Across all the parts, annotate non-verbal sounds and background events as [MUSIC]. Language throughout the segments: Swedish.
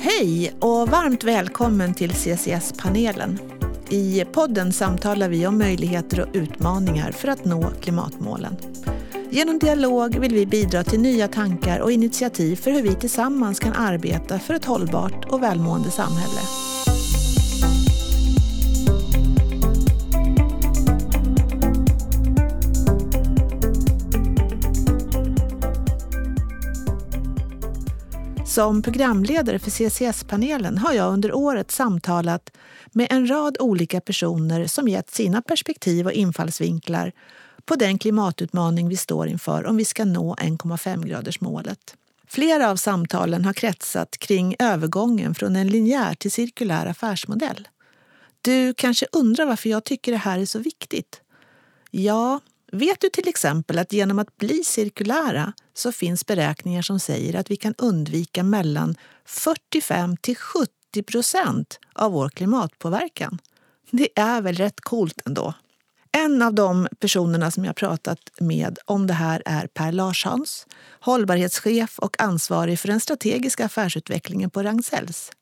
Hej och varmt välkommen till CCS-panelen. I podden samtalar vi om möjligheter och utmaningar för att nå klimatmålen. Genom dialog vill vi bidra till nya tankar och initiativ för hur vi tillsammans kan arbeta för ett hållbart och välmående samhälle. Som programledare för CCS-panelen har jag under året samtalat med en rad olika personer som gett sina perspektiv och infallsvinklar på den klimatutmaning vi står inför om vi ska nå 1,5-gradersmålet. Flera av samtalen har kretsat kring övergången från en linjär till cirkulär affärsmodell. Du kanske undrar varför jag tycker det här är så viktigt? Ja, vet du till exempel att genom att bli cirkulära så finns beräkningar som säger att vi kan undvika mellan 45 till 70 procent av vår klimatpåverkan? Det är väl rätt coolt ändå? En av de personerna som jag pratat med om det här är Per Larshans, hållbarhetschef och ansvarig för den strategiska affärsutvecklingen på Ragn-Sells.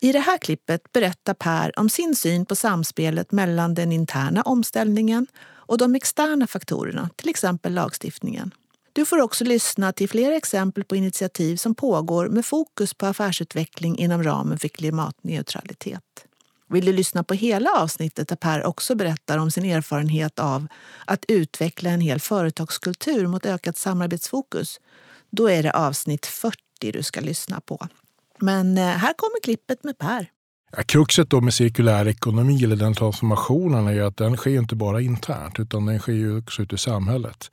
I det här klippet berättar Per om sin syn på samspelet mellan den interna omställningen och de externa faktorerna, till exempel lagstiftningen. Du får också lyssna till flera exempel på initiativ som pågår med fokus på affärsutveckling inom ramen för klimatneutralitet. Vill du lyssna på hela avsnittet där Per också berättar om sin erfarenhet av att utveckla en hel företagskultur mot ökat samarbetsfokus, då är det avsnitt 40 du ska lyssna på. Men eh, här kommer klippet med Per. Ja, kruxet då med cirkulär ekonomi eller den transformationen är att den sker inte bara internt utan den sker också ute i samhället.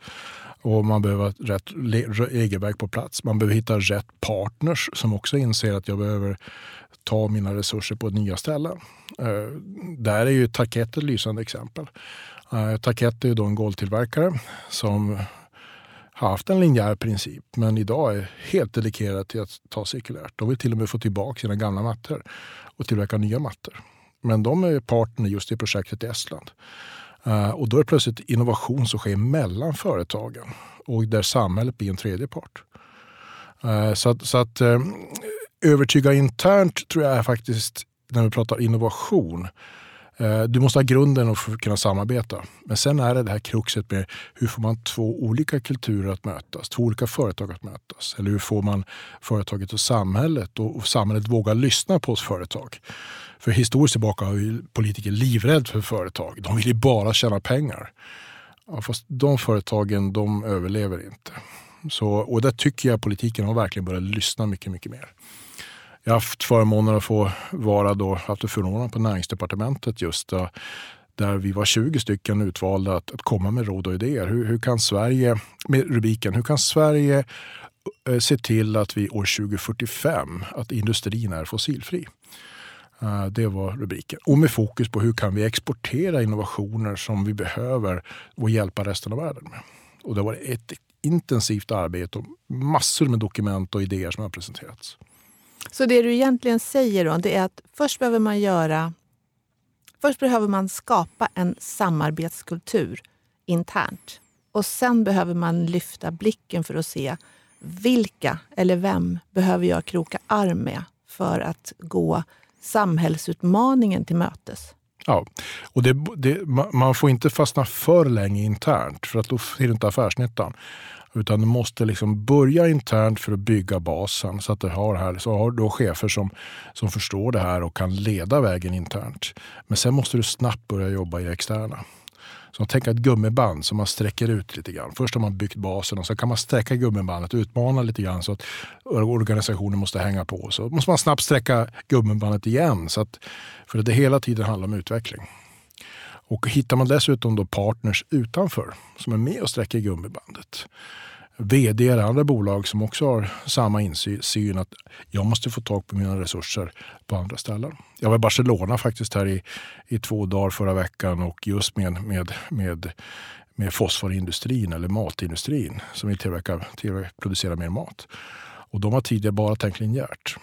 Och man behöver ha rätt regelverk på plats. Man behöver hitta rätt partners som också inser att jag behöver ta mina resurser på nya ställen. Eh, där är ju Tarkett ett lysande exempel. Eh, Tarkett är ju då en golvtillverkare som haft en linjär princip men idag är helt dedikerade till att ta cirkulärt. De vill till och med få tillbaka sina gamla mattor och tillverka nya mattor. Men de är partner just i projektet i Estland. Eh, och då är det plötsligt innovation som sker mellan företagen och där samhället blir en tredje part. Eh, så att, så att eh, övertyga internt tror jag är faktiskt, när vi pratar innovation, Eh, du måste ha grunden för att kunna samarbeta. Men sen är det det här kruxet med hur får man två olika kulturer att mötas, två olika företag att mötas? Eller hur får man företaget och samhället och samhället våga lyssna på oss företag? För historiskt tillbaka har ju politiker livrädd för företag. De vill ju bara tjäna pengar. Ja, fast de företagen de överlever inte. Så, och där tycker jag politiken har verkligen börjat lyssna mycket, mycket mer. Jag har haft förmånen att få vara då, haft förmånen på näringsdepartementet just där, där vi var 20 stycken utvalda att, att komma med råd och idéer. Hur, hur, kan Sverige, med rubriken, hur kan Sverige eh, se till att vi år 2045, att industrin är fossilfri? Eh, det var rubriken. Och med fokus på hur kan vi exportera innovationer som vi behöver och hjälpa resten av världen med. Och det var ett intensivt arbete och massor med dokument och idéer som har presenterats. Så det du egentligen säger då, det är att först behöver man göra Först behöver man skapa en samarbetskultur internt. Och sen behöver man lyfta blicken för att se vilka eller vem behöver jag kroka arm med för att gå samhällsutmaningen till mötes. Ja, och det, det, man får inte fastna för länge internt för att då ser du inte affärsnyttan. Utan du måste liksom börja internt för att bygga basen så att du har, här, så har du chefer som, som förstår det här och kan leda vägen internt. Men sen måste du snabbt börja jobba i det externa. Så tänk ett gummiband som man sträcker ut lite grann. Först har man byggt basen och sen kan man sträcka gummibandet, utmana lite grann så att organisationen måste hänga på. Så måste man snabbt sträcka gummibandet igen. Så att, för att det hela tiden handlar om utveckling. Och hittar man dessutom då partners utanför som är med och sträcker gummibandet vd eller andra bolag som också har samma insyn att jag måste få tag på mina resurser på andra ställen. Jag var i Barcelona faktiskt här i, i två dagar förra veckan och just med, med, med, med fosforindustrin eller matindustrin som vill tillverka, tillverka, producera mer mat. Och de har tidigare bara tänkt linjärt.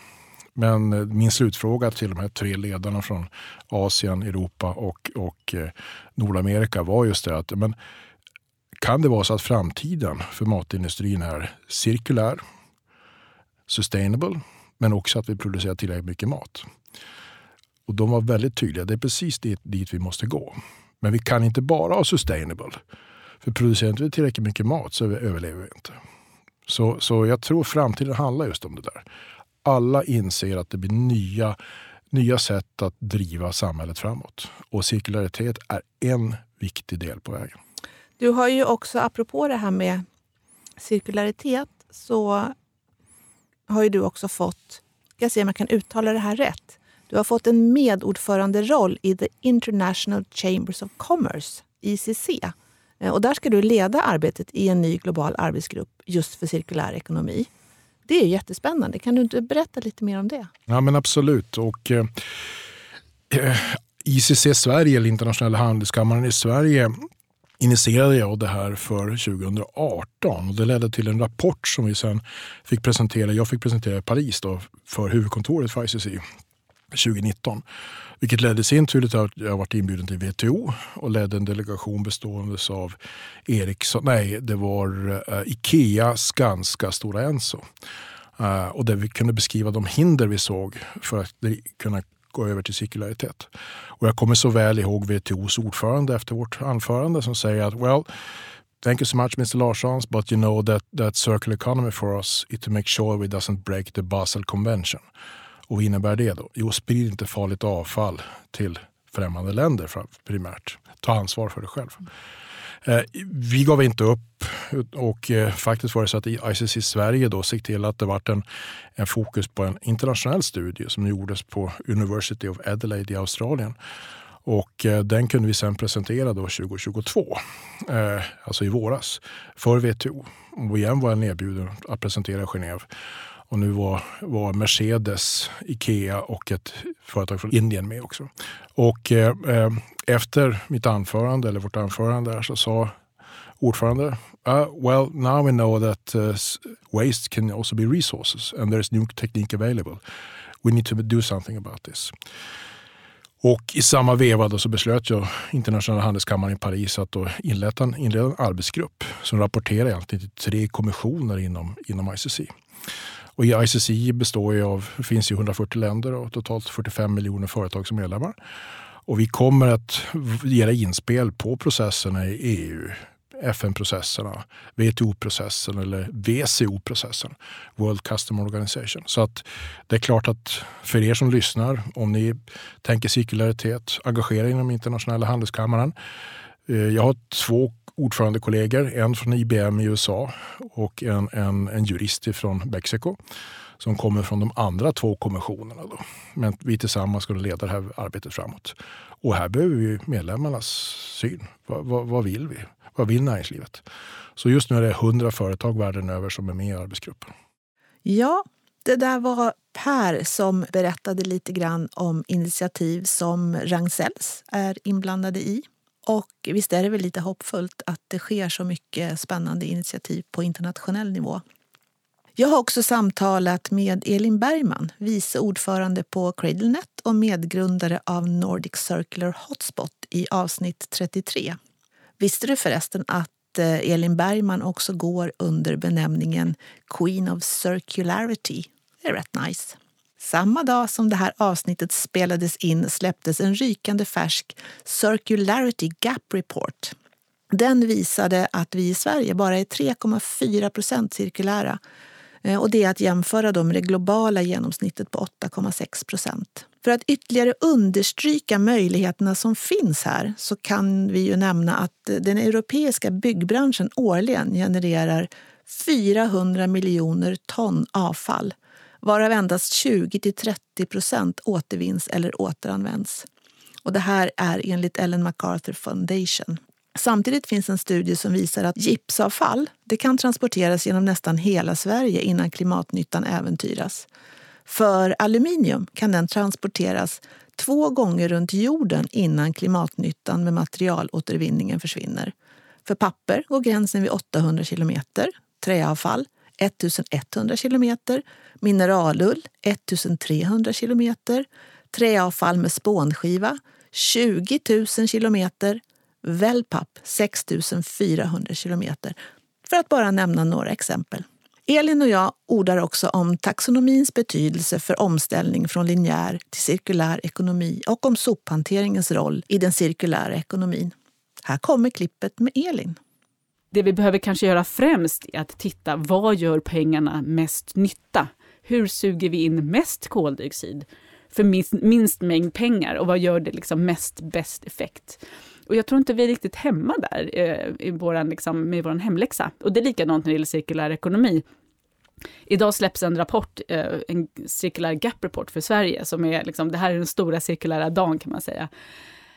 Men eh, min slutfråga till de här tre ledarna från Asien, Europa och, och eh, Nordamerika var just det att men, kan det vara så att framtiden för matindustrin är cirkulär, sustainable, men också att vi producerar tillräckligt mycket mat. Och de var väldigt tydliga, det är precis dit, dit vi måste gå. Men vi kan inte bara ha sustainable. För producerar inte vi tillräckligt mycket mat så överlever vi inte. Så, så jag tror framtiden handlar just om det där. Alla inser att det blir nya, nya sätt att driva samhället framåt. Och cirkularitet är en viktig del på vägen. Du har ju också, apropå det här med cirkularitet, så har ju du också fått, jag se om jag kan uttala det här rätt, du har fått en medordföranderoll i The International Chambers of Commerce, ICC. Eh, och där ska du leda arbetet i en ny global arbetsgrupp just för cirkulär ekonomi. Det är jättespännande. Kan du inte berätta lite mer om det? Ja, men absolut. Och, eh, eh ICC Sverige, eller Internationella handelskammaren i Sverige, initierade jag det här för 2018. Och det ledde till en rapport som vi sen fick presentera. Jag fick presentera i Paris då, för huvudkontoret för ICC 2019. Vilket ledde sin tur till att jag varit inbjuden till WTO och ledde en delegation bestående av Ericsson, nej det var uh, Ikea, Skanska, Stora Enso. Uh, och där vi kunde beskriva de hinder vi såg för att kunna gå över till cirkularitet. Och jag kommer så väl ihåg WTOs ordförande efter vårt anförande som säger att well, Thank you so much Mr Larssons, but you know that, that circular economy for us is to make sure we doesn't break the Basel Convention. Och vad innebär det då? Jo, sprid inte farligt avfall till främmande länder primärt. Ta ansvar för det själv. Eh, vi gav inte upp och eh, faktiskt var det så att ICC Sverige då såg till att det var en, en fokus på en internationell studie som gjordes på University of Adelaide i Australien. Och eh, den kunde vi sen presentera då 2022, alltså i våras, för WTO. Och igen var jag erbjuden att presentera i Genève. Och nu var, var Mercedes, Ikea och ett företag från Indien med också. Och eh, eh efter mitt anförande, eller vårt anförande, så sa ordförande uh, well, now we know that uh, waste can also be resources and there's new technique available. We need to do something about this. Och i samma veva så beslöt jag internationella handelskammaren i Paris att då inleda, en, inleda en arbetsgrupp som rapporterar egentligen till tre kommissioner inom, inom ICC. Och ICC består ju av, finns i 140 länder och totalt 45 miljoner företag som medlemmar. Och vi kommer att ge inspel på processerna i EU, FN-processerna, WTO-processen eller WCO-processen, World Customer Organization. Så att det är klart att för er som lyssnar, om ni tänker cirkularitet, engagera inom internationella handelskammaren. Eh, jag har två ordförandekollegor, en från IBM i USA och en, en, en jurist från Mexiko som kommer från de andra två kommissionerna. Då. Men vi tillsammans ska leda det här arbetet framåt. Och här behöver vi medlemmarnas syn. Va, va, vad vill vi? Vad vill näringslivet? Så just nu är det 100 företag världen över som är med i arbetsgruppen. Ja, det där var Per som berättade lite grann om initiativ som Ragn-Sells är inblandade i. Och visst är det väl lite hoppfullt att det sker så mycket spännande initiativ på internationell nivå. Jag har också samtalat med Elin Bergman, vice ordförande på CradleNet och medgrundare av Nordic Circular Hotspot i avsnitt 33. Visste du förresten att eh, Elin Bergman också går under benämningen Queen of Circularity? Det är rätt nice. Samma dag som det här avsnittet spelades in släpptes en rykande färsk Circularity Gap Report. Den visade att vi i Sverige bara är 3,4 procent cirkulära eh, och det är att jämföra med det globala genomsnittet på 8,6 procent. För att ytterligare understryka möjligheterna som finns här så kan vi ju nämna att eh, den europeiska byggbranschen årligen genererar 400 miljoner ton avfall varav endast 20-30 procent återvinns eller återanvänds. Och det här är enligt Ellen MacArthur Foundation. Samtidigt finns en studie som visar att gipsavfall det kan transporteras genom nästan hela Sverige innan klimatnyttan äventyras. För aluminium kan den transporteras två gånger runt jorden innan klimatnyttan med materialåtervinningen försvinner. För papper går gränsen vid 800 kilometer, träavfall 1100 kilometer, mineralull 1300 kilometer, träavfall med spånskiva 20 000 kilometer, Wellpapp 6 400 kilometer. För att bara nämna några exempel. Elin och jag ordar också om taxonomins betydelse för omställning från linjär till cirkulär ekonomi och om sophanteringens roll i den cirkulära ekonomin. Här kommer klippet med Elin. Det vi behöver kanske göra främst är att titta vad gör pengarna mest nytta? Hur suger vi in mest koldioxid för minst, minst mängd pengar och vad gör det liksom mest bäst effekt? Och jag tror inte vi är riktigt hemma där eh, i våran, liksom, med vår hemläxa. Och det är likadant när det gäller cirkulär ekonomi. Idag släpps en rapport, eh, en cirkulär Gap Report för Sverige, som är liksom, det här är den stora cirkulära dagen kan man säga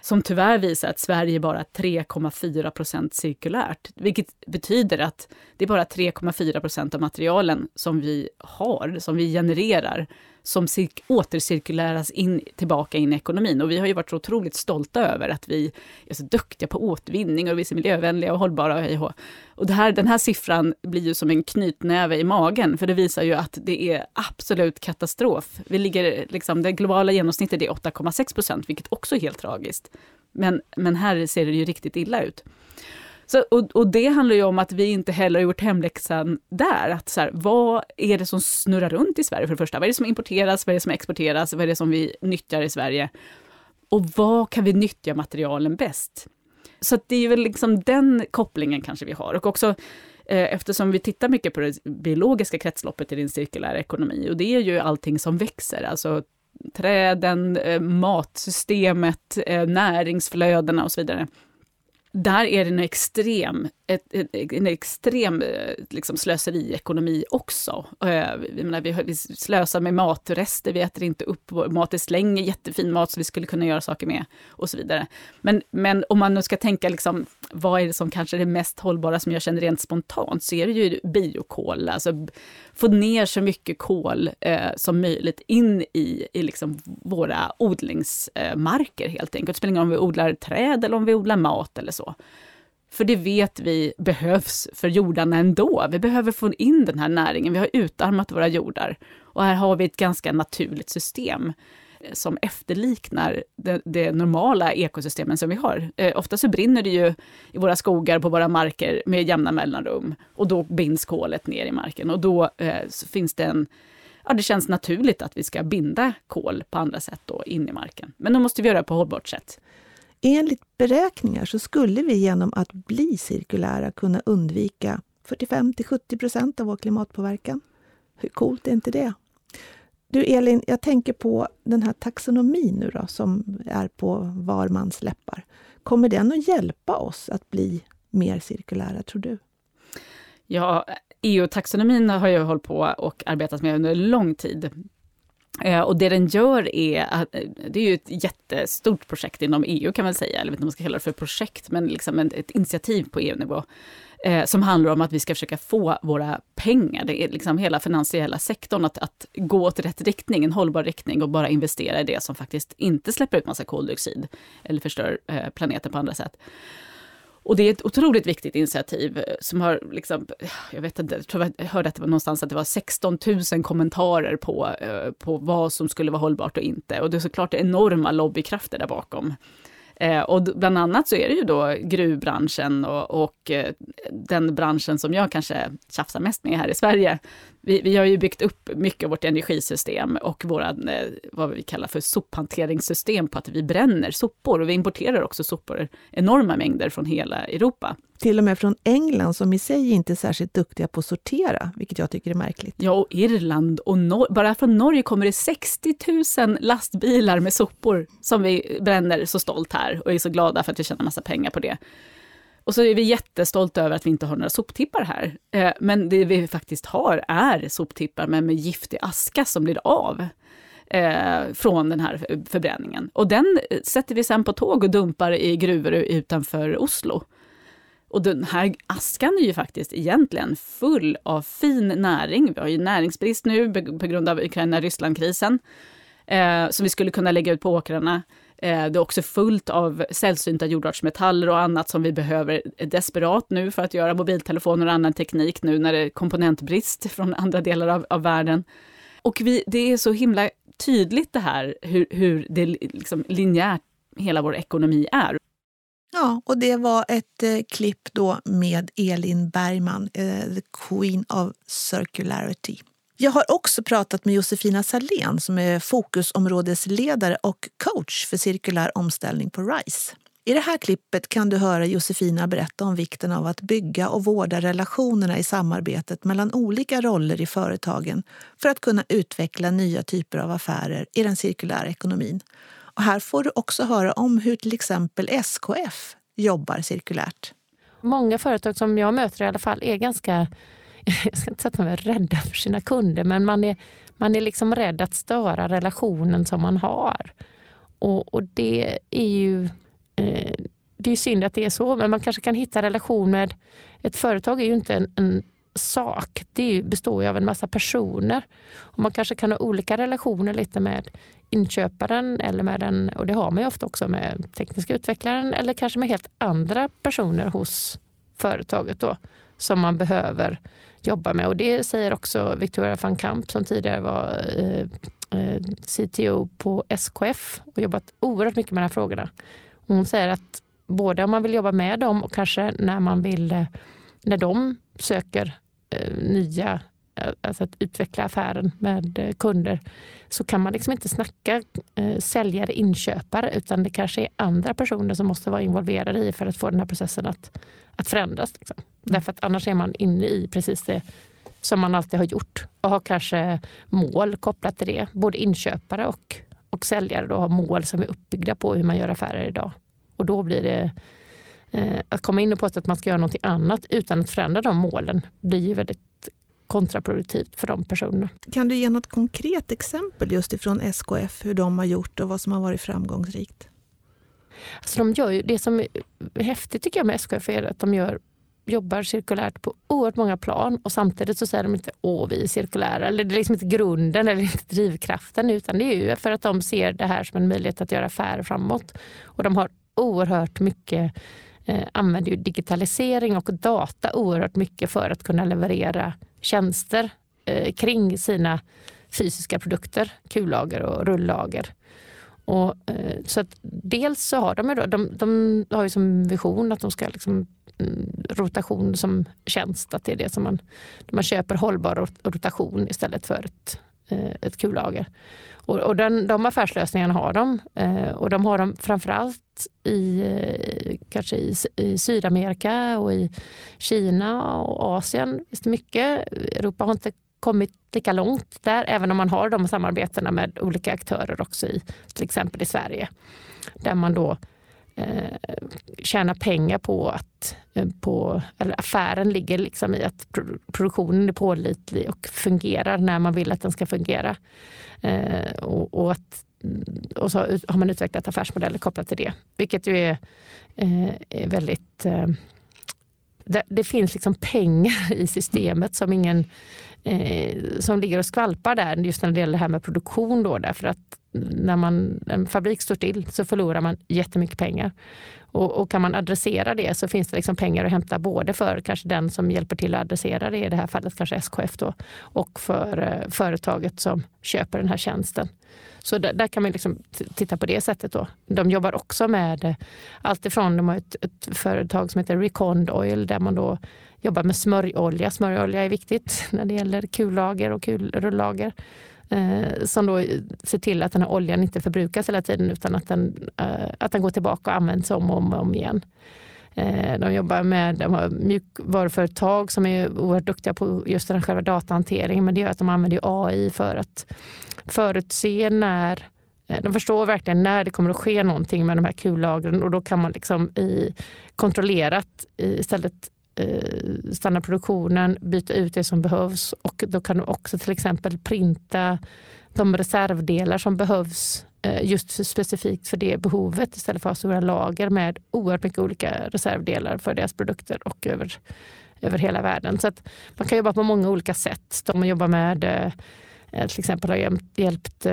som tyvärr visar att Sverige är bara 3,4 procent cirkulärt. Vilket betyder att det är bara 3,4 procent av materialen som vi har, som vi genererar, som återcirkuleras in, tillbaka in i ekonomin. Och vi har ju varit så otroligt stolta över att vi är så duktiga på återvinning och vi är så miljövänliga och hållbara. Och, och det här, den här siffran blir ju som en knytnäve i magen, för det visar ju att det är absolut katastrof. Vi ligger, liksom, det globala genomsnittet är 8,6 procent, vilket också är helt tragiskt. Men, men här ser det ju riktigt illa ut. Så, och, och, det handlar ju om att vi inte heller har gjort hemläxan där. Att så här, vad är det som snurrar runt i Sverige för det första? Vad är det som importeras? Vad är det som exporteras? Vad är det som vi nyttjar i Sverige? Och vad kan vi nyttja materialen bäst? Så det är väl liksom den kopplingen kanske vi har. Och också eh, eftersom vi tittar mycket på det biologiska kretsloppet i din cirkulära ekonomi, och det är ju allting som växer, alltså träden, eh, matsystemet, eh, näringsflödena och så vidare där är det en extrem, ett, ett, en extrem eh, liksom, slöseriekonomi också. Eh, menar, vi, vi slösar med matrester, vi äter inte upp mat, vi slänger jättefin mat som vi skulle kunna göra saker med och så vidare. Men, men om man nu ska tänka liksom, vad är det som kanske är det mest hållbara som jag känner rent spontant, så är det ju biokol, alltså få ner så mycket kol eh, som möjligt in i, i liksom våra odlingsmarker helt enkelt. Det spelar ingen roll om vi odlar träd eller om vi odlar mat eller så. För det vet vi behövs för jordarna ändå. Vi behöver få in den här näringen. Vi har utarmat våra jordar. Och här har vi ett ganska naturligt system som efterliknar det, det, normala ekosystemen som vi har. Eh, ofta så brinner det ju i våra skogar, på våra marker med jämna mellanrum. Och då binds kolet ner i marken och då eh, finns det en Ja, det känns naturligt att vi ska binda kol på andra sätt då in i marken. Men då måste vi göra det på hållbart sätt. Enligt beräkningar så skulle vi genom att bli cirkulära kunna undvika 45 till 70 procent av vår klimatpåverkan. Hur coolt är inte det? Du Elin, jag tänker på den här taxonomin nu då, som är på var mans läppar. Kommer den att hjälpa oss att bli mer cirkulära, tror du? Ja, EU-taxonomin har jag hållit på och arbetat med under lång tid. Eh, och det den gör är att, eh, det är ju ett jättestort projekt inom EU kan man säga, eller vet inte om man ska kalla det för projekt, men liksom ett initiativ på EU-nivå. Eh, som handlar om att vi ska försöka få våra pengar, det är liksom hela finansiella sektorn, att, att gå åt rätt riktning, en hållbar riktning och bara investera i det som faktiskt inte släpper ut massa koldioxid eller förstör eh, planeten på andra sätt. Och det är ett otroligt viktigt initiativ eh, som har, liksom, eh, jag vet inte, jag hörde att det var någonstans att det var 16 000 kommentarer på, eh, på vad som skulle vara hållbart och inte. Och det är såklart enorma lobbykrafter där bakom. Eh, och bland annat så är det ju då gruvbranschen och, och eh, den branschen som jag kanske tjafsar mest med här i Sverige. Vi, vi har ju byggt upp mycket av vårt energisystem och våra, eh, vad vi kallar för sophanteringssystem på att vi bränner sopor och vi importerar också sopor, enorma mängder från hela Europa till och med från England som i sig inte är särskilt duktiga på att sortera, vilket jag tycker är märkligt. Ja, och Irland och Nor bara från Norge kommer det 60 000 lastbilar med sopor som vi bränner så stolt här och är så glada för att vi tjänar massa pengar på det. Och så är vi jättestolta över att vi inte har några soptippar här. Eh, men det vi faktiskt har är soptippar men med giftig aska som blir av. Eh, från den här förbränningen. Och den eh, sätter vi sen på tåg och dumpar i gruvor utanför Oslo. Och den här askan är ju faktiskt egentligen full av fin näring. Vi har ju näringsbrist nu på grund av Ukraina-Ryssland-krisen, eh, som vi skulle kunna lägga ut på åkrarna. Eh, det är också fullt av sällsynta jordartsmetaller och annat som vi behöver desperat nu för att göra mobiltelefoner och annan teknik nu när det är komponentbrist [LAUGHS] från andra delar av, av världen. Och vi, det är så himla tydligt det här hur, hur det liksom linjärt hela vår ekonomi är. Ja, och det var ett eh, klipp då med Elin Bergman, eh, the Queen of Circularity. Jag har också pratat med Josefina Salén som är fokusområdesledare och coach för cirkulär omställning på RISE. I det här klippet kan du höra Josefina berätta om vikten av att bygga och vårda relationerna i samarbetet mellan olika roller i företagen för att kunna utveckla nya typer av affärer i den cirkulära ekonomin. Och här får du också höra om hur till exempel SKF jobbar cirkulärt. Många företag som jag möter i alla fall är ganska, jag ska inte säga att de är rädda för sina kunder, men man är, man är liksom rädd att störa relationen som man har. Och, och det är ju eh, det är synd att det är så, men man kanske kan hitta relation med... Ett företag är ju inte en, en sak. Det består ju av en massa personer. Och man kanske kan ha olika relationer lite med inköparen eller med den, och det har man ju ofta också med tekniska utvecklaren eller kanske med helt andra personer hos företaget då, som man behöver jobba med. Och det säger också Victoria van Kamp som tidigare var eh, eh CTO på SKF och jobbat oerhört mycket med de här frågorna. Hon säger att både om man vill jobba med dem och kanske när man vill, eh, när de söker eh, nya alltså att utveckla affären med eh, kunder, så kan man liksom inte snacka eh, säljare, inköpare, utan det kanske är andra personer som måste vara involverade i för att få den här processen att, att förändras. Liksom. Mm. Därför att annars är man inne i precis det som man alltid har gjort och har kanske mål kopplat till det. Både inköpare och, och säljare då har mål som är uppbyggda på hur man gör affärer idag. Och då blir det eh, att komma in och påstå att man ska göra något annat utan att förändra de målen blir ju väldigt kontraproduktivt för de personerna. Kan du ge något konkret exempel just ifrån SKF, hur de har gjort och vad som har varit framgångsrikt? Alltså de gör ju, det som är häftigt tycker jag med SKF är att de gör, jobbar cirkulärt på oerhört många plan och samtidigt så säger de inte åh vi är cirkulära. Eller det är liksom inte grunden eller inte drivkraften utan det är ju för att de ser det här som en möjlighet att göra affärer framåt. Och de har oerhört mycket Eh, använder ju digitalisering och data oerhört mycket för att kunna leverera tjänster eh, kring sina fysiska produkter, kullager och rullager. Och, eh, så att dels så har de, de, de har ju som vision att de ska liksom, mm, rotation som tjänst, att det är det som man, man köper hållbar rotation istället för ett, Eh, ett kullager. Och, och den, de affärslösningarna har de. Eh, och de har de framförallt i, eh, kanske i, i, Sydamerika och i Kina och Asien. Visst mycket. Europa har inte kommit lika långt där, även om man har de samarbetena med olika aktörer också i till exempel i Sverige. Där man då eh, pengar på att eh, på, eller affären ligger liksom i att produktionen är pålitlig och fungerar när man vill att den ska fungera. Eh, och, och, att, mm, och så har man utvecklat affärsmodeller kopplat till det, vilket ju är, eh, är väldigt eh, det, det, finns liksom pengar [LAUGHS] i systemet som ingen eh, som ligger och skvalpar där just när det gäller det här med produktion. Då, därför att när man, en fabrik står still så förlorar man jättemycket pengar. Och, och, kan man adressera det så finns det liksom pengar att hämta både för kanske den som hjälper till att adressera det, i det här fallet kanske SKF då, och för eh, företaget som köper den här tjänsten. Så där, där kan man liksom titta på det sättet. Då. De jobbar också med eh, allt ifrån, de har ett, ett företag som heter Recond Oil där man då jobbar med smörjolja. Smörjolja är viktigt [LAUGHS] när det gäller kullager och kulrullager eh, som då ser till att den här oljan inte förbrukas hela tiden utan att den, eh, att den går tillbaka och används om och om, om igen. Eh, de jobbar med de har mjukvaruföretag som är oerhört duktiga på just den själva datahanteringen men det gör att de använder AI för att förutse när eh, de förstår verkligen när det kommer att ske någonting med de här kullagren och då kan man liksom i, kontrollerat istället Eh, stanna produktionen, byta ut det som behövs och då kan du också till exempel printa de reservdelar som behövs eh, just specifikt för det behovet istället för att ha stora lager med oerhört mycket olika reservdelar för deras produkter och över, över hela världen. Så att man kan jobba på många olika sätt. De jobbar med eh, till exempel har hjälpt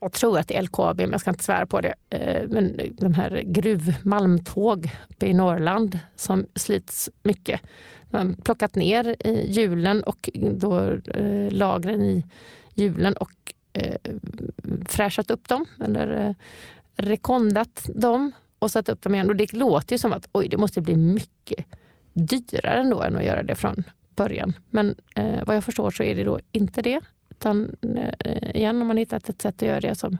jag tror att det är LKAB, men jag ska inte svära på det. Eh, men de här gruvmalmtåg uppe i Norrland som slits mycket. Man har plockat ner hjulen och då eh, lagren i hjulen och eh, fräschat upp dem eller rekondat dem och satt upp dem igen. Och det låter ju som att oj, det måste bli mycket dyrare ändå än att göra det från början. Men eh, vad jag förstår så är det då inte det. Utan eh, igen, om man hittat ett sätt att göra det som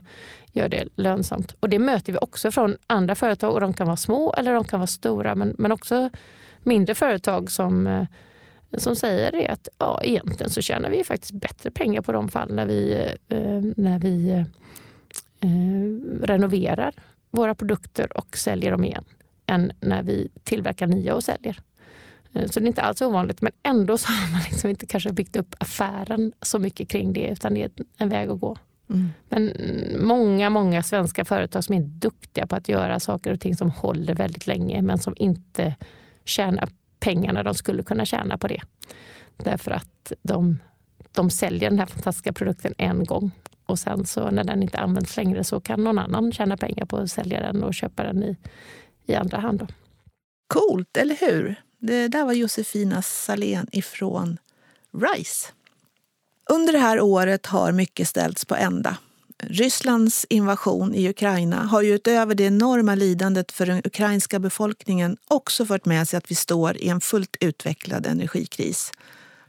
gör det lönsamt. Och det möter vi också från andra företag och de kan vara små eller de kan vara stora. Men, men också mindre företag som, eh, som säger det att ja, egentligen så tjänar vi faktiskt bättre pengar på de fall när vi, eh, när vi eh, renoverar våra produkter och säljer dem igen än när vi tillverkar nya och säljer. Eh, så det är inte alls ovanligt, men ändå så har man liksom inte kanske byggt upp affären så mycket kring det, utan det är en väg att gå. Mm. Men många, många svenska företag som är duktiga på att göra saker och ting som håller väldigt länge, men som inte tjänar pengarna de skulle kunna tjäna på det. Därför att de, de säljer den här fantastiska produkten en gång och sen så när den inte används längre så kan någon annan tjäna pengar på att sälja den och köpa den i, i andra hand. Då. Coolt, eller hur? Det där var Josefina Salén ifrån RISE. Under det här året har mycket ställts på ända. Rysslands invasion i Ukraina har ju utöver det enorma lidandet för den ukrainska befolkningen också fört med sig att vi står i en fullt utvecklad energikris.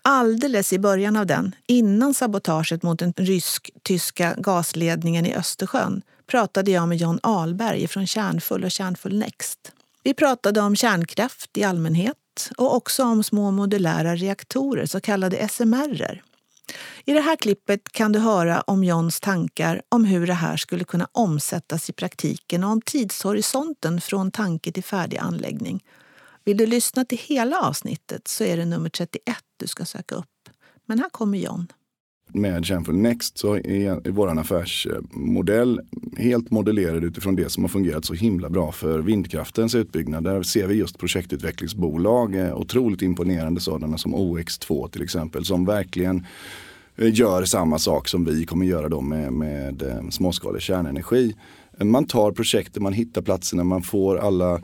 Alldeles i början av den, innan sabotaget mot den rysk-tyska gasledningen i Östersjön, pratade jag med John Alberg från Kärnfull och Kärnfull Next. Vi pratade om kärnkraft i allmänhet och också om små modulära reaktorer, så kallade SMR. I det här klippet kan du höra om Johns tankar om hur det här skulle kunna omsättas i praktiken och om tidshorisonten från tanke till färdig anläggning. Vill du lyssna till hela avsnittet så är det nummer 31 du ska söka upp. Men här kommer John med Kärnfull Next så är vår affärsmodell helt modellerad utifrån det som har fungerat så himla bra för vindkraftens utbyggnad. Där ser vi just projektutvecklingsbolag, eh, otroligt imponerande sådana som OX2 till exempel, som verkligen eh, gör samma sak som vi kommer göra då med, med eh, småskalig kärnenergi. Man tar projekten, man hittar platserna, man får alla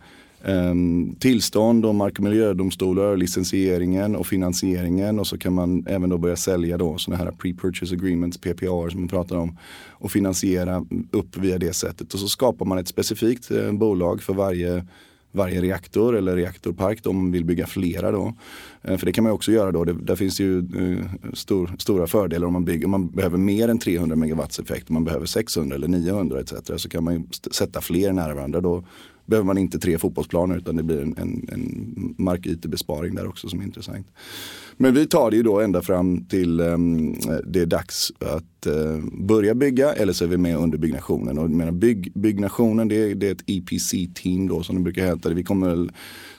Ehm, tillstånd och mark och miljödomstolar, licensieringen och finansieringen och så kan man även då börja sälja då sådana här pre-purchase agreements, PPR som man pratar om och finansiera upp via det sättet och så skapar man ett specifikt eh, bolag för varje varje reaktor eller reaktorpark om man vill bygga flera då. Eh, för det kan man också göra då. Det, där finns ju eh, stor, stora fördelar om man bygger. Om man behöver mer än 300 megawatts effekt, om man behöver 600 eller 900 etc. Så kan man sätta fler nära varandra. Då behöver man inte tre fotbollsplaner utan det blir en, en, en markytebesparing där också som är intressant. Men vi tar det ju då ända fram till um, det är dags att uh, börja bygga eller så är vi med under byggnationen. Och menar, bygg, byggnationen det är, det är ett EPC-team då som det brukar heta. Vi kommer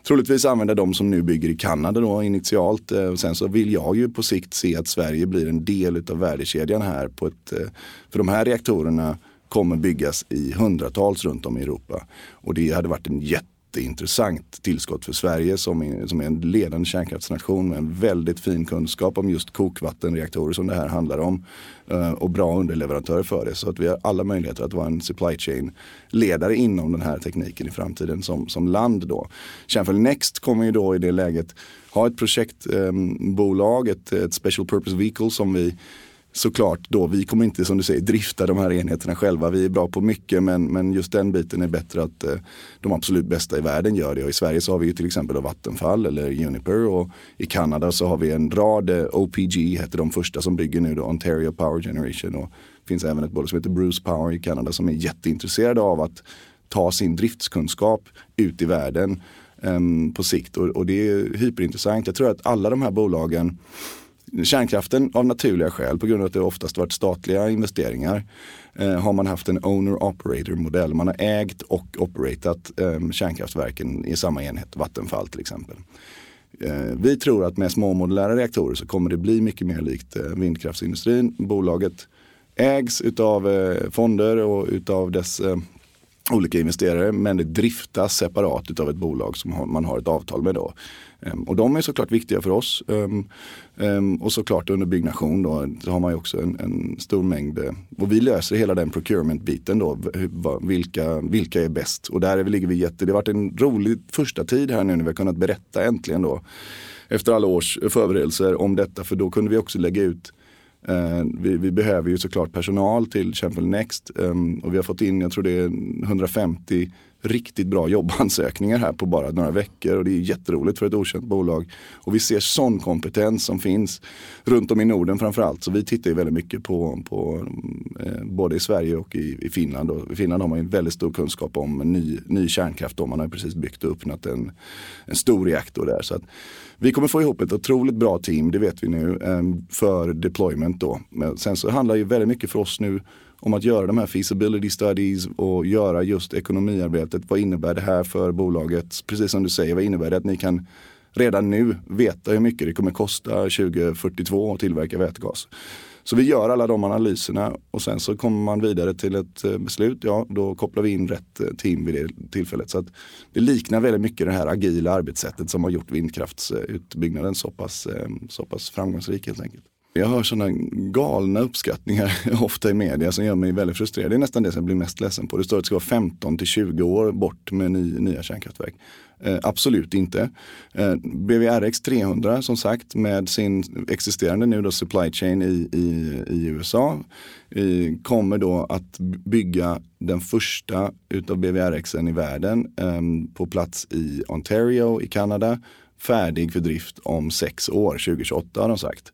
troligtvis använda de som nu bygger i Kanada då initialt. Uh, sen så vill jag ju på sikt se att Sverige blir en del av värdekedjan här. På ett, uh, för de här reaktorerna kommer byggas i hundratals runt om i Europa. Och det hade varit en jätteintressant tillskott för Sverige som är, som är en ledande kärnkraftsnation med en väldigt fin kunskap om just kokvattenreaktorer som det här handlar om. Eh, och bra underleverantörer för det. Så att vi har alla möjligheter att vara en supply chain ledare inom den här tekniken i framtiden som, som land då. Kärnfull Next kommer ju då i det läget ha ett projektbolag, ett, ett special purpose vehicle som vi såklart då, vi kommer inte som du säger drifta de här enheterna själva. Vi är bra på mycket men, men just den biten är bättre att eh, de absolut bästa i världen gör det. Och I Sverige så har vi ju till exempel Vattenfall eller Uniper och i Kanada så har vi en rad, eh, OPG heter de första som bygger nu då, Ontario Power Generation. Och det finns även ett bolag som heter Bruce Power i Kanada som är jätteintresserade av att ta sin driftskunskap ut i världen eh, på sikt. Och, och det är hyperintressant. Jag tror att alla de här bolagen Kärnkraften av naturliga skäl, på grund av att det oftast varit statliga investeringar, eh, har man haft en owner-operator modell. Man har ägt och operatat eh, kärnkraftverken i samma enhet, Vattenfall till exempel. Eh, vi tror att med små modulära reaktorer så kommer det bli mycket mer likt eh, vindkraftsindustrin. Bolaget ägs utav eh, fonder och utav dess eh, olika investerare men det driftas separat av ett bolag som man har ett avtal med då. Ehm, och de är såklart viktiga för oss. Ehm, ehm, och såklart under byggnation då så har man ju också en, en stor mängd. Eh, och vi löser hela den procurement-biten då. Vilka, vilka är bäst? Och där ligger vi jätte, det har varit en rolig första tid här nu när vi har kunnat berätta äntligen då. Efter alla års förberedelser om detta för då kunde vi också lägga ut Eh, vi, vi, behöver ju såklart personal till Champion Next ehm, och vi har fått in, jag tror det är 150 riktigt bra jobbansökningar här på bara några veckor och det är jätteroligt för ett okänt bolag. Och vi ser sån kompetens som finns runt om i Norden framförallt. Så vi tittar ju väldigt mycket på, på eh, både i Sverige och i, i, Finland. Och I Finland har man ju väldigt stor kunskap om ny, ny kärnkraft. Då. Man har precis byggt och öppnat en, en stor reaktor där. Så att vi kommer få ihop ett otroligt bra team, det vet vi nu, eh, för deployment då. Men sen så handlar ju väldigt mycket för oss nu om att göra de här feasibility studies och göra just ekonomiarbetet. Vad innebär det här för bolaget? Precis som du säger, vad innebär det att ni kan redan nu veta hur mycket det kommer kosta 2042 att tillverka vätgas? Så vi gör alla de analyserna och sen så kommer man vidare till ett eh, beslut. Ja, då kopplar vi in rätt eh, team vid det tillfället. Så att det liknar väldigt mycket det här agila arbetssättet som har gjort vindkraftsutbyggnaden så pass, eh, så pass framgångsrik helt enkelt. Jag hör sådana galna uppskattningar [LAUGHS] ofta i media som gör mig väldigt frustrerad. Det är nästan det som jag blir mest ledsen på. Det står att det ska vara 15 till 20 år bort med ny, nya kärnkraftverk. Eh, absolut inte. Eh, BVRX 300 som sagt med sin existerande nu då supply chain i, i, i USA i, kommer då att bygga den första utav BVRXen i världen eh, på plats i Ontario i Kanada färdig för drift om sex år, 2028 har de sagt.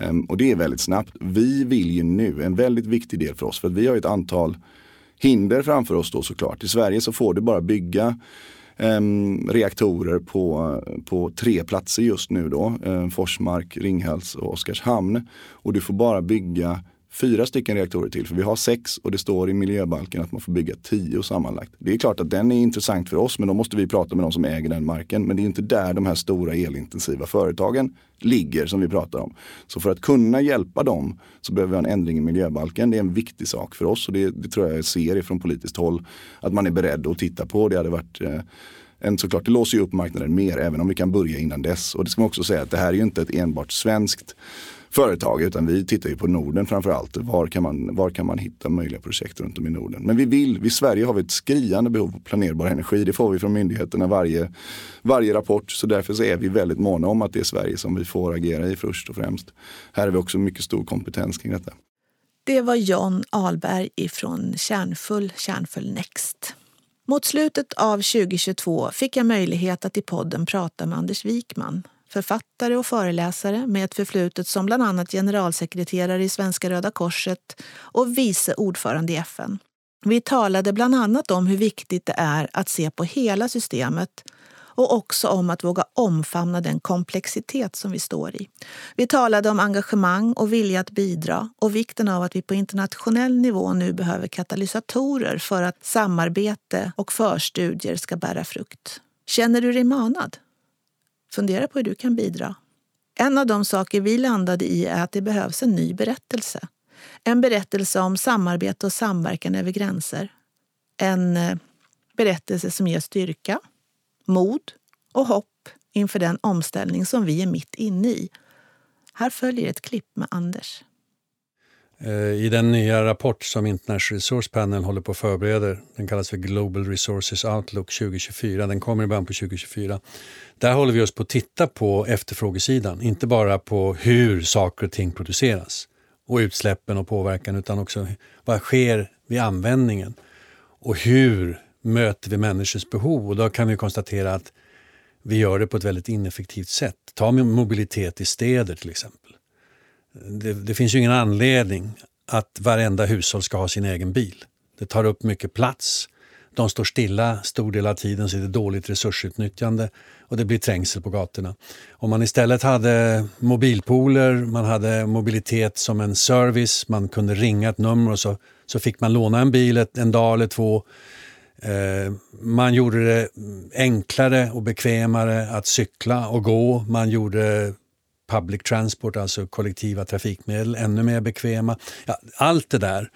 Ehm, och det är väldigt snabbt. Vi vill ju nu, en väldigt viktig del för oss, för att vi har ett antal hinder framför oss då såklart. I Sverige så får du bara bygga um, reaktorer på, på tre platser just nu då. Um, Forsmark, Ringhals och Oskarshamn. Och du får bara bygga fyra stycken reaktorer till. För vi har sex och det står i miljöbalken att man får bygga tio sammanlagt. Det är klart att den är intressant för oss men då måste vi prata med de som äger den marken. Men det är inte där de här stora elintensiva företagen ligger som vi pratar om. Så för att kunna hjälpa dem så behöver vi ha en ändring i miljöbalken. Det är en viktig sak för oss och det, det tror jag ser från politiskt håll att man är beredd att titta på. Det hade varit eh, en, såklart, det låser ju upp marknaden mer även om vi kan börja innan dess. Och det ska man också säga att det här är ju inte ett enbart svenskt företag utan vi tittar ju på Norden framförallt. Var kan man, var kan man hitta möjliga projekt runt om i Norden? Men vi vill, i Sverige har vi ett skriande behov av planerbar energi. Det får vi från myndigheterna varje, varje rapport. Så därför så är vi väldigt måna om att det är Sverige som vi får agera i först och främst. Här har vi också mycket stor kompetens kring detta. Det var John Alberg ifrån Kärnfull, Kärnfull Next. Mot slutet av 2022 fick jag möjlighet att i podden prata med Anders Wikman författare och föreläsare med ett förflutet som bland annat generalsekreterare i Svenska Röda Korset och vice ordförande i FN. Vi talade bland annat om hur viktigt det är att se på hela systemet och också om att våga omfamna den komplexitet som vi står i. Vi talade om engagemang och vilja att bidra och vikten av att vi på internationell nivå nu behöver katalysatorer för att samarbete och förstudier ska bära frukt. Känner du dig manad? Fundera på hur du kan bidra. En av de saker vi landade i är att det behövs en ny berättelse. En berättelse om samarbete och samverkan över gränser. En eh, berättelse som ger styrka, mod och hopp inför den omställning som vi är mitt inne i. Här följer ett klipp med Anders. Eh, I den nya rapport som International Resource Panel håller på att förbereda, den kallas för Global Resources Outlook 2024, den kommer i början på 2024. Där håller vi oss på att titta på efterfrågesidan, inte bara på hur saker och ting produceras och utsläppen och påverkan, utan också vad sker vid användningen och hur möter vi människors behov? Och då kan vi konstatera att vi gör det på ett väldigt ineffektivt sätt. Ta mobilitet i städer till exempel det, det finns ju ingen anledning att varenda hushåll ska ha sin egen bil. Det tar upp mycket plats. De står stilla stor del av tiden så det är dåligt resursutnyttjande och det blir trängsel på gatorna. Om man istället hade mobilpooler, man hade mobilitet som en service, man kunde ringa ett nummer och så, så fick man låna en bil ett, en dag eller två. Eh, man gjorde det enklare och bekvämare att cykla och gå. Man gjorde public transport, alltså kollektiva trafikmedel, ännu mer bekväma. Ja, allt det där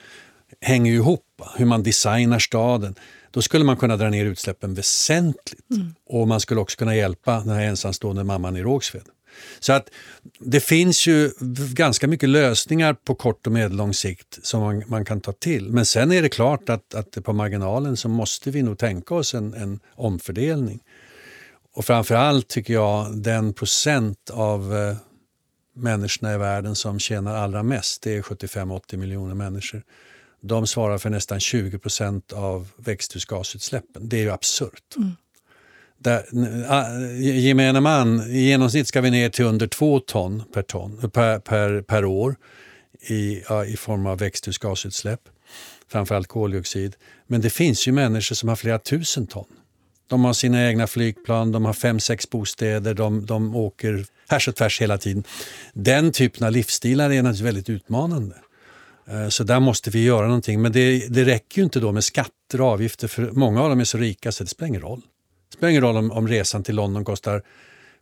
hänger ju ihop, hur man designar staden. Då skulle man kunna dra ner utsläppen väsentligt mm. och man skulle också kunna hjälpa den här ensamstående mamman i Rågsved. Så att det finns ju ganska mycket lösningar på kort och medellång sikt som man, man, kan ta till. Men sen är det klart att, att på marginalen så måste vi nog tänka oss en, en omfördelning. Och framförallt tycker jag den procent av eh, människorna i världen som tjänar allra mest, det är 75-80 miljoner människor. de svarar för nästan 20 procent av växthusgasutsläppen. Det är ju absurt. Mm. Där, gemene man, i genomsnitt ska vi ner till under två ton per, ton, per, per, per år i, i form av växthusgasutsläpp, framförallt koldioxid. Men det finns ju människor som har flera tusen ton. De har sina egna flygplan, de har fem, sex bostäder, de, de åker härs och tvärs hela tiden. Den typen av livsstilar är naturligtvis väldigt utmanande. Eh, så där måste vi göra någonting. Men det, det räcker ju inte då med skatter och avgifter för många av dem är så rika så det spelar ingen roll. Det spelar ingen roll om, om resan till London kostar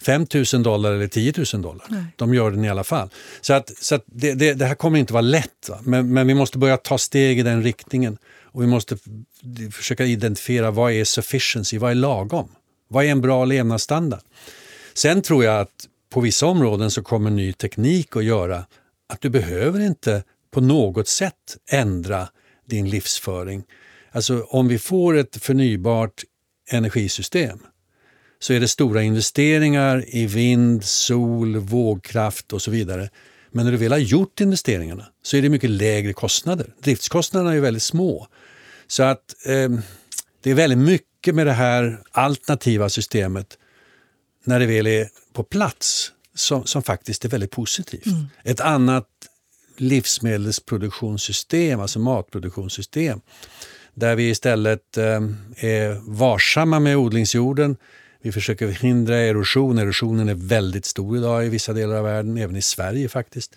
5 000 dollar eller 10 000 dollar. Nej. De gör den i alla fall. Så, att, så att det, det, det, här kommer inte vara lätt, men, men, vi måste börja ta steg i den riktningen. Och vi måste försöka identifiera vad är sufficiency, vad är lagom? Vad är en bra levnadsstandard? Sen tror jag att på vissa områden så kommer ny teknik att göra att du behöver inte på något sätt ändra din livsföring. Alltså om vi får ett förnybart energisystem så är det stora investeringar i vind, sol, vågkraft och så vidare. Men när du väl har gjort investeringarna så är det mycket lägre kostnader. Driftskostnaderna är väldigt små. Så att eh, det är väldigt mycket med det här alternativa systemet när det väl är på plats som, som faktiskt är väldigt positivt. Mm. Ett annat livsmedelsproduktionssystem, alltså matproduktionssystem, där vi istället eh, är varsamma med odlingsjorden. Vi försöker förhindra erosion. Erosionen är väldigt stor idag i vissa delar av världen, även i Sverige faktiskt.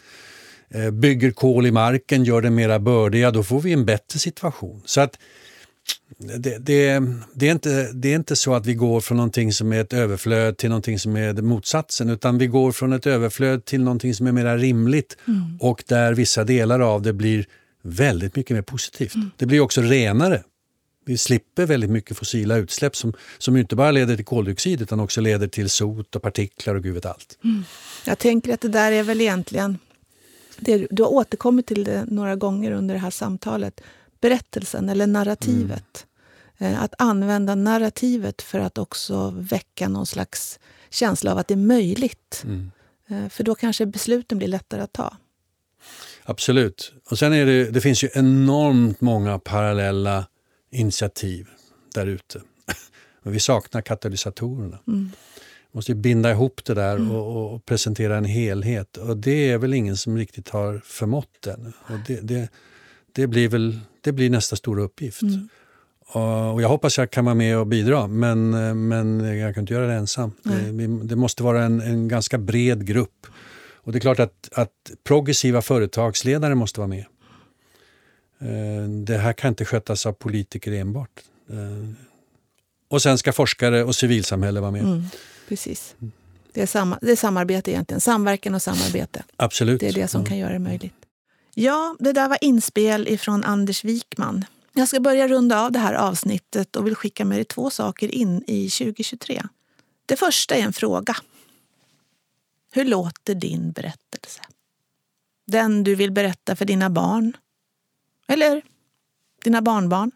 Eh, bygger kol i marken, gör den mera bördiga, då får vi en bättre situation. Så att det, det, det, är inte, det är inte så att vi går från någonting som är ett överflöd till någonting som är motsatsen, utan vi går från ett överflöd till någonting som är mer rimligt mm. och där vissa delar av det blir väldigt mycket mer positivt. Mm. Det blir också renare. Vi slipper väldigt mycket fossila utsläpp som, som inte bara leder till koldioxid utan också leder till sot och partiklar och gud vet allt. Mm. Jag tänker att det där är väl egentligen, det, du har återkommit till det några gånger under det här samtalet, berättelsen eller narrativet. Mm. Att använda narrativet för att också väcka någon slags känsla av att det är möjligt. Mm. Eh, för då kanske besluten blir lättare att ta. Absolut. Och sen är det, det finns ju enormt många parallella initiativ där ute. [LAUGHS] Men vi saknar katalysatorerna. Mm. Vi måste binda ihop det där mm. och, och, presentera en helhet. Och det är väl ingen som riktigt har förmått än. Och det, det, det blir väl det blir nästa stora uppgift. Mm. Och jag hoppas jag kan vara med och bidra, men, men jag kan inte göra det ensam. Det, det, måste vara en, en ganska bred grupp. Och det är klart att, att progressiva företagsledare måste vara med. Eh, det här kan inte skötas av politiker enbart. Eh, och sen ska forskare och civilsamhälle vara med. Mm, precis. Det är, samma, det är samarbete egentligen. Samverkan och samarbete. Absolut. Det är det som mm. kan göra det möjligt. Ja, det där var inspel ifrån Anders Wikman. Jag ska börja runda av det här avsnittet och vill skicka med dig två saker in i 2023. Det första är en fråga. Hur låter din berättelse? Den du vill berätta för dina barn? Eller dina barnbarn?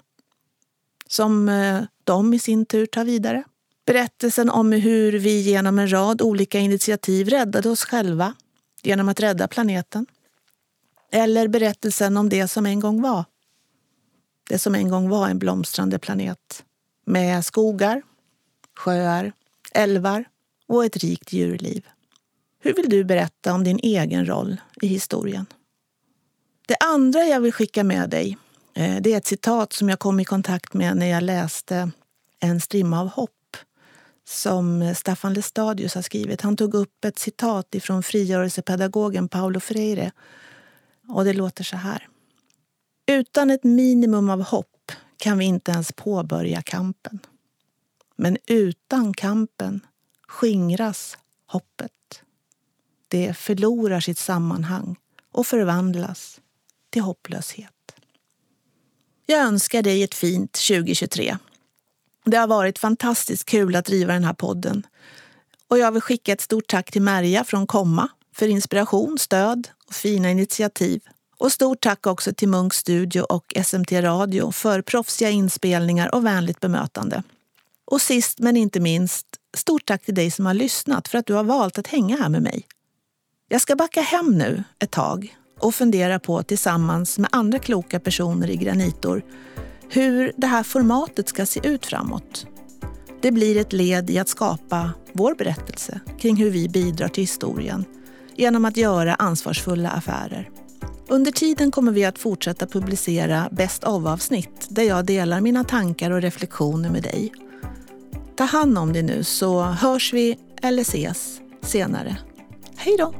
Som eh, de i sin tur tar vidare. Berättelsen om hur vi genom en rad olika initiativ räddade oss själva genom att rädda planeten. Eller berättelsen om det som en gång var. Det som en gång var en blomstrande planet med skogar, sjöar, älvar och ett rikt djurliv. Hur vill du berätta om din egen roll i historien? Det andra jag vill skicka med dig eh, det är ett citat som jag kom i kontakt med när jag läste En strimma av hopp som Staffan Lestadius har skrivit. Han tog upp ett citat ifrån frigörelsepedagogen Paulo Freire och det låter så här. Utan ett minimum av hopp kan vi inte ens påbörja kampen. Men utan kampen skingras hoppet. Det förlorar sitt sammanhang och förvandlas till hopplöshet. Jag önskar dig ett fint 2023. Det har varit fantastiskt kul att driva den här podden. Och jag vill skicka ett stort tack till Merja från Komma för inspiration, stöd och fina initiativ. Och stort tack också till Munk Studio och SMT Radio för proffsiga inspelningar och vänligt bemötande. Och sist men inte minst, stort tack till dig som har lyssnat för att du har valt att hänga här med mig. Jag ska backa hem nu ett tag och fundera på tillsammans med andra kloka personer i Granitor hur det här formatet ska se ut framåt. Det blir ett led i att skapa vår berättelse kring hur vi bidrar till historien genom att göra ansvarsfulla affärer. Under tiden kommer vi att fortsätta publicera Best of-avsnitt där jag delar mina tankar och reflektioner med dig. Ta hand om dig nu så hörs vi eller ses senare. Hej då!